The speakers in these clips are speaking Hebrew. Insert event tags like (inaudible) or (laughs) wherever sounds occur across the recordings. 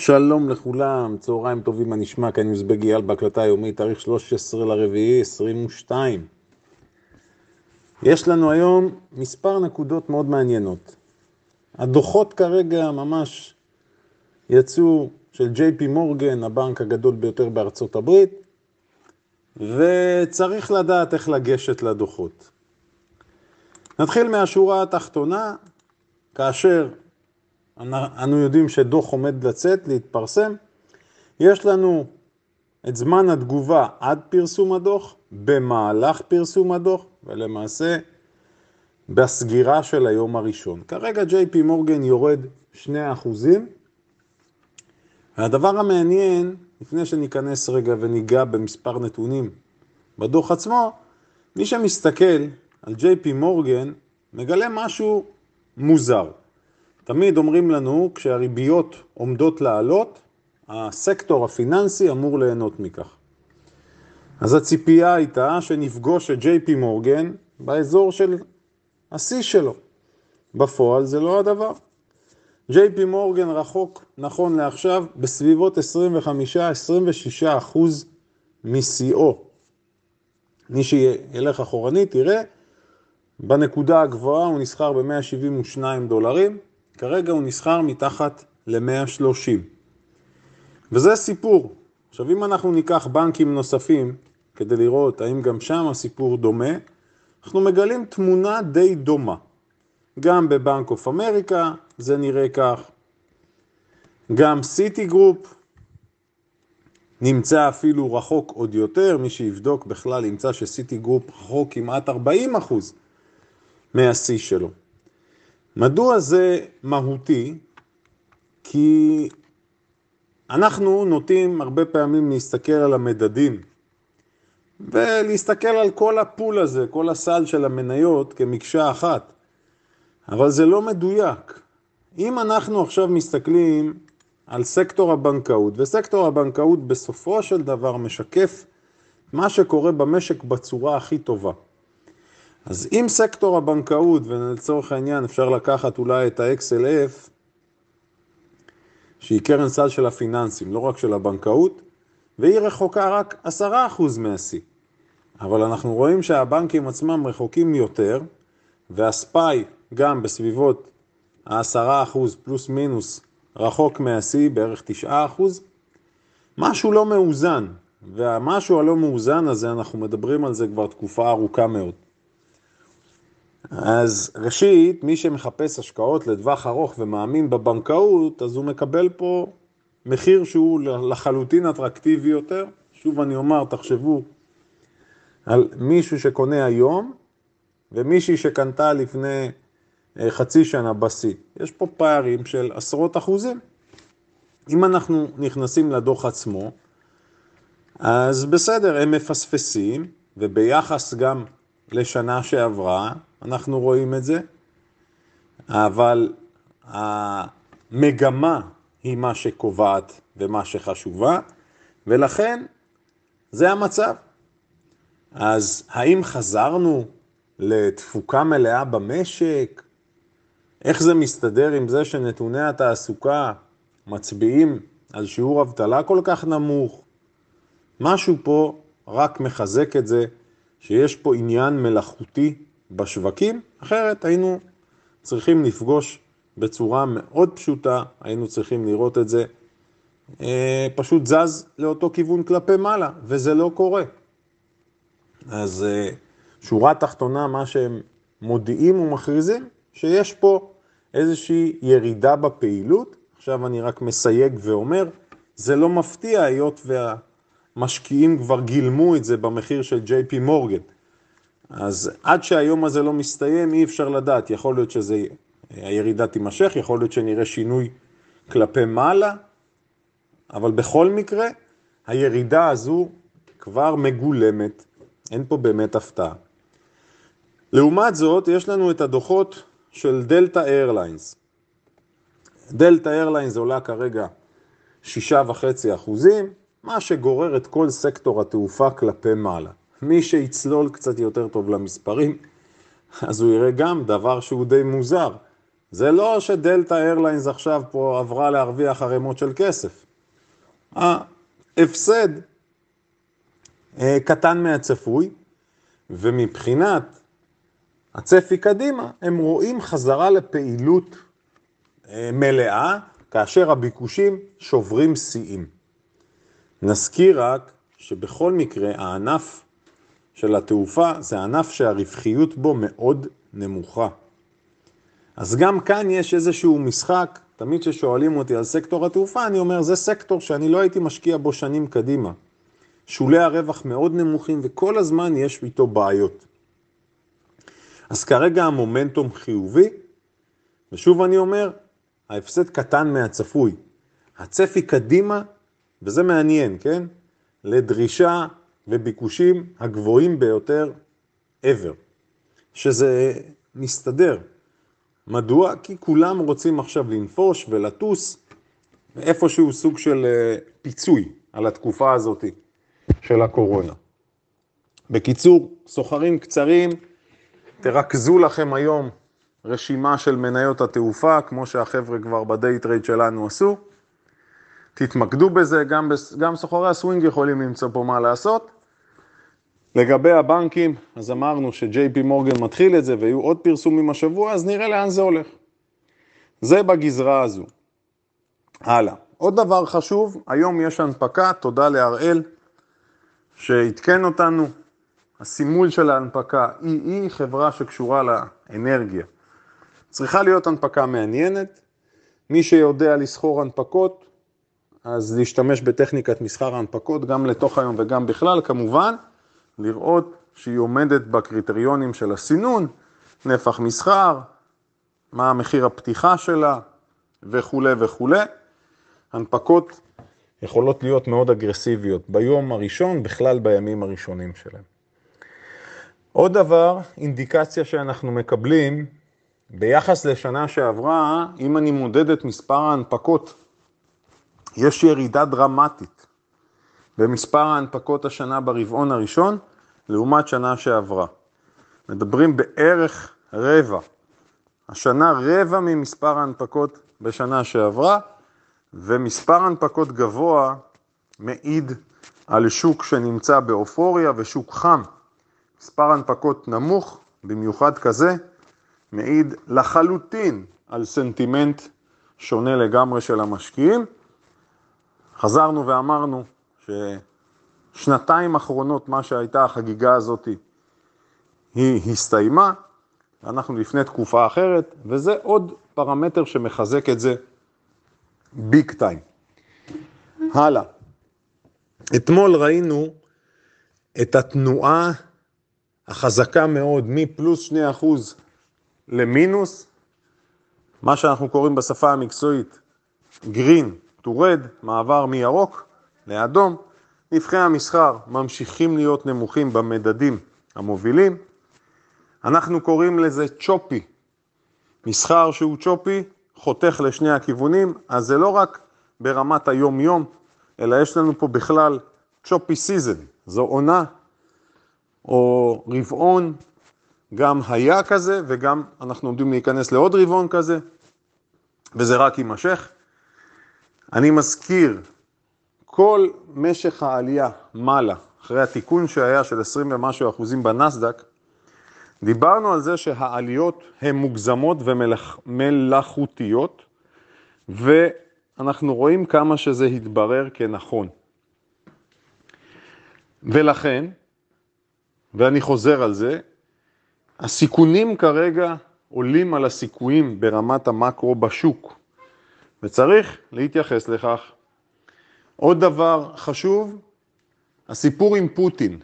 שלום לכולם, צהריים טובים, מה נשמע? כאן יוזבג אייל בהקלטה היומית, תאריך 13 לרביעי 22. יש לנו היום מספר נקודות מאוד מעניינות. הדוחות כרגע ממש יצאו של ג'יי פי מורגן, הבנק הגדול ביותר בארצות הברית, וצריך לדעת איך לגשת לדוחות. נתחיל מהשורה התחתונה, כאשר אנו יודעים שדוח עומד לצאת, להתפרסם. יש לנו את זמן התגובה עד פרסום הדוח, במהלך פרסום הדוח, ולמעשה בסגירה של היום הראשון. כרגע פי מורגן יורד 2%. והדבר המעניין, לפני שניכנס רגע וניגע במספר נתונים בדוח עצמו, מי שמסתכל על פי מורגן מגלה משהו מוזר. תמיד אומרים לנו, כשהריביות עומדות לעלות, הסקטור הפיננסי אמור ליהנות מכך. אז הציפייה הייתה שנפגוש את ג'יי פי מורגן באזור של השיא שלו. בפועל זה לא הדבר. ג'יי פי מורגן רחוק, נכון לעכשיו, בסביבות 25-26 אחוז משיאו. מי שילך אחורנית יראה, בנקודה הגבוהה הוא נסחר ב-172 דולרים, כרגע הוא נסחר מתחת ל-130. וזה סיפור. עכשיו אם אנחנו ניקח בנקים נוספים כדי לראות האם גם שם הסיפור דומה, אנחנו מגלים תמונה די דומה. גם בבנק אוף אמריקה זה נראה כך, גם Citigroup נמצא אפילו רחוק עוד יותר, מי שיבדוק בכלל ימצא ש-Citigroup רחוק כמעט 40 אחוז מהשיא שלו. מדוע זה מהותי? כי אנחנו נוטים הרבה פעמים להסתכל על המדדים ולהסתכל על כל ה pool הזה, כל הסל של המניות כמקשה אחת, אבל זה לא מדויק. אם אנחנו עכשיו מסתכלים על סקטור הבנקאות, וסקטור הבנקאות בסופו של דבר משקף מה שקורה במשק בצורה הכי טובה. אז אם סקטור הבנקאות, ולצורך העניין אפשר לקחת אולי את ה-XLF, שהיא קרן סל של הפיננסים, לא רק של הבנקאות, והיא רחוקה רק 10% מהשיא. אבל אנחנו רואים שהבנקים עצמם רחוקים יותר, והספאי גם בסביבות ה-10% פלוס מינוס רחוק מהשיא, בערך 9%. משהו לא מאוזן, והמשהו הלא מאוזן הזה, אנחנו מדברים על זה כבר תקופה ארוכה מאוד. אז ראשית, מי שמחפש השקעות לטווח ארוך ומאמין בבנקאות, אז הוא מקבל פה מחיר שהוא לחלוטין אטרקטיבי יותר. שוב אני אומר, תחשבו על מישהו שקונה היום ומישהי שקנתה לפני אה, חצי שנה בשיא. יש פה פערים של עשרות אחוזים. אם אנחנו נכנסים לדוח עצמו, אז בסדר, הם מפספסים, וביחס גם לשנה שעברה, אנחנו רואים את זה, אבל המגמה היא מה שקובעת ומה שחשובה, ולכן זה המצב. אז האם חזרנו לתפוקה מלאה במשק? איך זה מסתדר עם זה שנתוני התעסוקה מצביעים על שיעור אבטלה כל כך נמוך? משהו פה רק מחזק את זה שיש פה עניין מלאכותי בשווקים, אחרת היינו צריכים לפגוש בצורה מאוד פשוטה, היינו צריכים לראות את זה אה, פשוט זז לאותו כיוון כלפי מעלה, וזה לא קורה. אז אה, שורה תחתונה, מה שהם מודיעים ומכריזים, שיש פה איזושהי ירידה בפעילות. עכשיו אני רק מסייג ואומר, זה לא מפתיע היות והמשקיעים כבר גילמו את זה במחיר של ג'יי פי מורגן. אז עד שהיום הזה לא מסתיים אי אפשר לדעת, יכול להיות שהירידה תימשך, יכול להיות שנראה שינוי כלפי מעלה, אבל בכל מקרה הירידה הזו כבר מגולמת, אין פה באמת הפתעה. לעומת זאת, יש לנו את הדוחות של דלתא איירליינס. דלתא איירליינס עולה כרגע שישה וחצי אחוזים, מה שגורר את כל סקטור התעופה כלפי מעלה. מי שיצלול קצת יותר טוב למספרים, אז הוא יראה גם דבר שהוא די מוזר. זה לא שדלתא איירליינס עכשיו פה עברה להרוויח ערימות של כסף. ההפסד אה, קטן מהצפוי, ומבחינת הצפי קדימה, הם רואים חזרה לפעילות אה, מלאה, כאשר הביקושים שוברים שיאים. נזכיר רק שבכל מקרה הענף של התעופה זה ענף שהרווחיות בו מאוד נמוכה. אז גם כאן יש איזשהו משחק, תמיד כששואלים אותי על סקטור התעופה, אני אומר, זה סקטור שאני לא הייתי משקיע בו שנים קדימה. שולי הרווח מאוד נמוכים וכל הזמן יש איתו בעיות. אז כרגע המומנטום חיובי, ושוב אני אומר, ההפסד קטן מהצפוי. הצפי קדימה, וזה מעניין, כן? לדרישה וביקושים הגבוהים ביותר ever, שזה מסתדר. מדוע? כי כולם רוצים עכשיו לנפוש ולטוס, ואיפשהו סוג של אה, פיצוי על התקופה הזאת של הקורונה. בקיצור, סוחרים קצרים, תרכזו לכם היום רשימה של מניות התעופה, כמו שהחבר'ה כבר ב day trade שלנו עשו. תתמקדו בזה, גם, גם סוחרי הסווינג יכולים למצוא פה מה לעשות. לגבי הבנקים, אז אמרנו ש-JP מורגן מתחיל את זה ויהיו עוד פרסומים השבוע, אז נראה לאן זה הולך. זה בגזרה הזו. הלאה. עוד דבר חשוב, היום יש הנפקה, תודה להראל שעדכן אותנו. הסימול של ההנפקה היא חברה שקשורה לאנרגיה. צריכה להיות הנפקה מעניינת. מי שיודע לסחור הנפקות, אז להשתמש בטכניקת מסחר ההנפקות גם לתוך היום וגם בכלל, כמובן. לראות שהיא עומדת בקריטריונים של הסינון, נפח מסחר, מה המחיר הפתיחה שלה וכולי וכולי. הנפקות יכולות להיות מאוד אגרסיביות ביום הראשון, בכלל בימים הראשונים שלהם. עוד דבר, אינדיקציה שאנחנו מקבלים, ביחס לשנה שעברה, אם אני מודד את מספר ההנפקות, יש ירידה דרמטית במספר ההנפקות השנה ברבעון הראשון, לעומת שנה שעברה. מדברים בערך רבע. השנה רבע ממספר ההנפקות בשנה שעברה, ומספר הנפקות גבוה מעיד על שוק שנמצא באופוריה ושוק חם. מספר הנפקות נמוך, במיוחד כזה, מעיד לחלוטין על סנטימנט שונה לגמרי של המשקיעים. חזרנו ואמרנו ש... שנתיים אחרונות, מה שהייתה החגיגה הזאת, היא הסתיימה, אנחנו לפני תקופה אחרת, וזה עוד פרמטר שמחזק את זה ביג טיים. הלאה. אתמול ראינו את התנועה החזקה מאוד מפלוס 2% למינוס, מה שאנחנו קוראים בשפה המקצועית green red, מעבר מירוק לאדום. נפחי המסחר ממשיכים להיות נמוכים במדדים המובילים. אנחנו קוראים לזה choppy. מסחר שהוא choppy, חותך לשני הכיוונים, אז זה לא רק ברמת היום-יום, אלא יש לנו פה בכלל choppy season, זו עונה או רבעון, גם היה כזה וגם אנחנו עומדים להיכנס לעוד רבעון כזה, וזה רק יימשך. אני מזכיר כל משך העלייה מעלה, אחרי התיקון שהיה של 20 ומשהו אחוזים בנסדק, דיברנו על זה שהעליות הן מוגזמות ומלאכותיות, ואנחנו רואים כמה שזה התברר כנכון. ולכן, ואני חוזר על זה, הסיכונים כרגע עולים על הסיכויים ברמת המקרו בשוק, וצריך להתייחס לכך עוד דבר חשוב, הסיפור עם פוטין.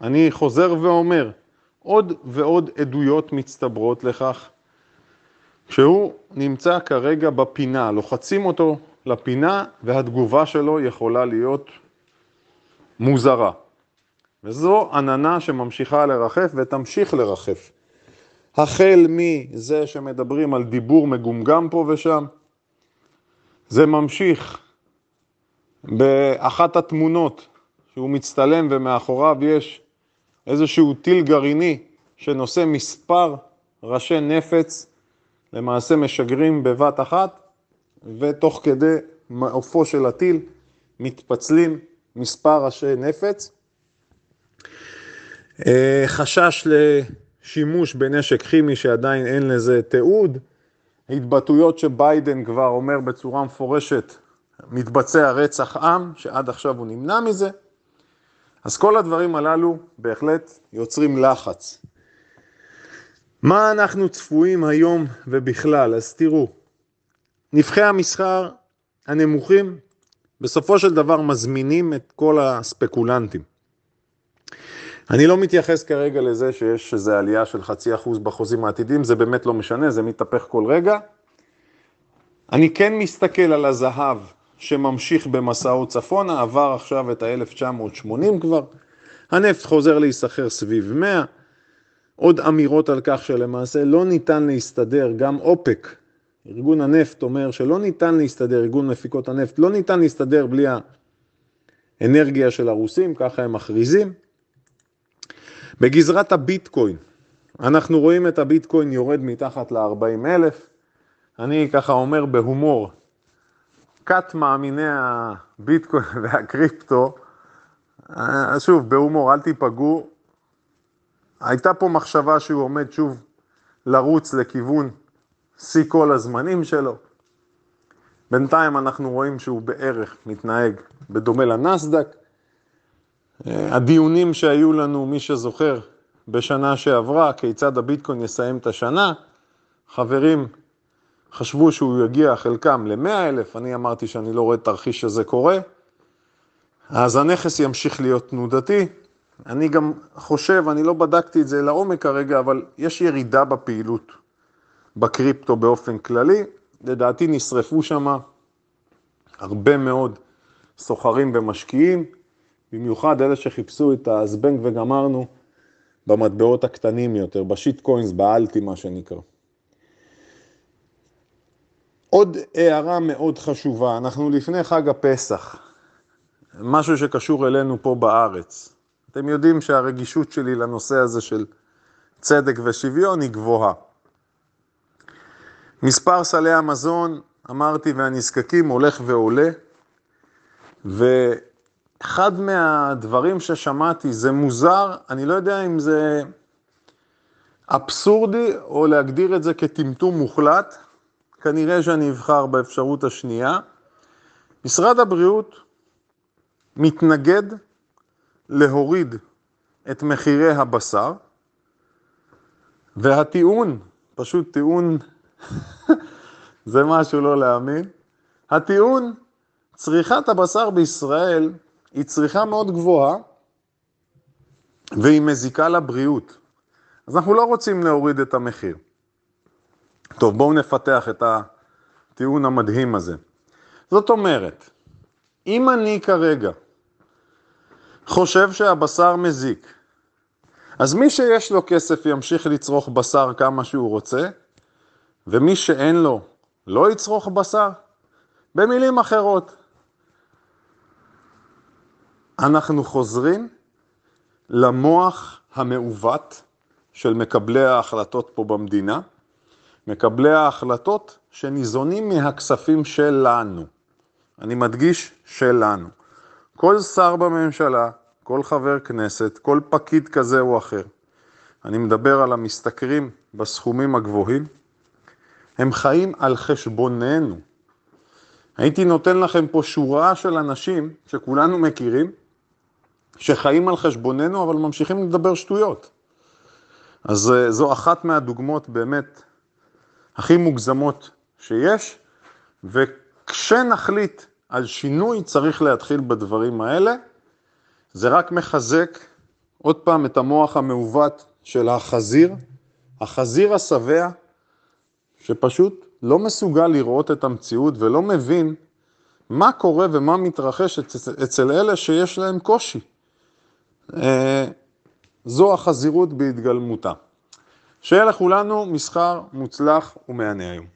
אני חוזר ואומר, עוד ועוד עדויות מצטברות לכך שהוא נמצא כרגע בפינה, לוחצים אותו לפינה והתגובה שלו יכולה להיות מוזרה. וזו עננה שממשיכה לרחף ותמשיך לרחף. החל מזה שמדברים על דיבור מגומגם פה ושם, זה ממשיך באחת התמונות שהוא מצטלם ומאחוריו יש איזשהו טיל גרעיני שנושא מספר ראשי נפץ למעשה משגרים בבת אחת, ותוך כדי מעופו של הטיל מתפצלים מספר ראשי נפץ. אה, חשש לשימוש בנשק כימי שעדיין אין לזה תיעוד, התבטאויות שביידן כבר אומר בצורה מפורשת, מתבצע רצח עם, שעד עכשיו הוא נמנע מזה. אז כל הדברים הללו בהחלט יוצרים לחץ. מה אנחנו צפויים היום ובכלל? אז תראו, נבחי המסחר הנמוכים בסופו של דבר מזמינים את כל הספקולנטים. אני לא מתייחס כרגע לזה שיש איזו עלייה של חצי אחוז בחוזים העתידיים, זה באמת לא משנה, זה מתהפך כל רגע. אני כן מסתכל על הזהב שממשיך במסעו צפונה, עבר עכשיו את ה-1980 כבר, הנפט חוזר להיסחר סביב 100, עוד אמירות על כך שלמעשה לא ניתן להסתדר, גם אופק, ארגון הנפט אומר שלא ניתן להסתדר, ארגון מפיקות הנפט, לא ניתן להסתדר בלי האנרגיה של הרוסים, ככה הם מכריזים. בגזרת הביטקוין, אנחנו רואים את הביטקוין יורד מתחת ל-40 אלף, אני ככה אומר בהומור, כת מאמיני הביטקוין (laughs) והקריפטו, אה, שוב, בהומור, אל תיפגעו, הייתה פה מחשבה שהוא עומד שוב לרוץ לכיוון שיא כל הזמנים שלו. בינתיים אנחנו רואים שהוא בערך מתנהג בדומה לנסדק. אה, הדיונים שהיו לנו, מי שזוכר, בשנה שעברה, כיצד הביטקוין יסיים את השנה, חברים חשבו שהוא יגיע חלקם ל-100 אלף, אני אמרתי שאני לא רואה תרחיש שזה קורה, אז הנכס ימשיך להיות תנודתי. אני גם חושב, אני לא בדקתי את זה לעומק כרגע, אבל יש ירידה בפעילות בקריפטו באופן כללי. לדעתי נשרפו שם הרבה מאוד סוחרים ומשקיעים, במיוחד אלה שחיפשו את הזבנג וגמרנו במטבעות הקטנים יותר, בשיט קוינס, באלטי מה שנקרא. עוד הערה מאוד חשובה, אנחנו לפני חג הפסח, משהו שקשור אלינו פה בארץ. אתם יודעים שהרגישות שלי לנושא הזה של צדק ושוויון היא גבוהה. מספר סלי המזון, אמרתי, והנזקקים הולך ועולה, ואחד מהדברים ששמעתי, זה מוזר, אני לא יודע אם זה אבסורדי או להגדיר את זה כטמטום מוחלט, כנראה שאני אבחר באפשרות השנייה. משרד הבריאות מתנגד להוריד את מחירי הבשר, והטיעון, פשוט טיעון (laughs) זה משהו לא להאמין. הטיעון, צריכת הבשר בישראל היא צריכה מאוד גבוהה והיא מזיקה לבריאות. אז אנחנו לא רוצים להוריד את המחיר. טוב, בואו נפתח את הטיעון המדהים הזה. זאת אומרת, אם אני כרגע חושב שהבשר מזיק, אז מי שיש לו כסף ימשיך לצרוך בשר כמה שהוא רוצה, ומי שאין לו לא יצרוך בשר? במילים אחרות, אנחנו חוזרים למוח המעוות של מקבלי ההחלטות פה במדינה, מקבלי ההחלטות שניזונים מהכספים שלנו. אני מדגיש שלנו. כל שר בממשלה, כל חבר כנסת, כל פקיד כזה או אחר, אני מדבר על המשתכרים בסכומים הגבוהים, הם חיים על חשבוננו. הייתי נותן לכם פה שורה של אנשים שכולנו מכירים, שחיים על חשבוננו אבל ממשיכים לדבר שטויות. אז אה, זו אחת מהדוגמאות באמת הכי מוגזמות שיש, וכשנחליט על שינוי צריך להתחיל בדברים האלה. זה רק מחזק עוד פעם את המוח המעוות של החזיר, החזיר השבע, שפשוט לא מסוגל לראות את המציאות ולא מבין מה קורה ומה מתרחש אצל אלה שיש להם קושי. אה, זו החזירות בהתגלמותה. שיהיה לכולנו מסחר מוצלח ומהנה היום.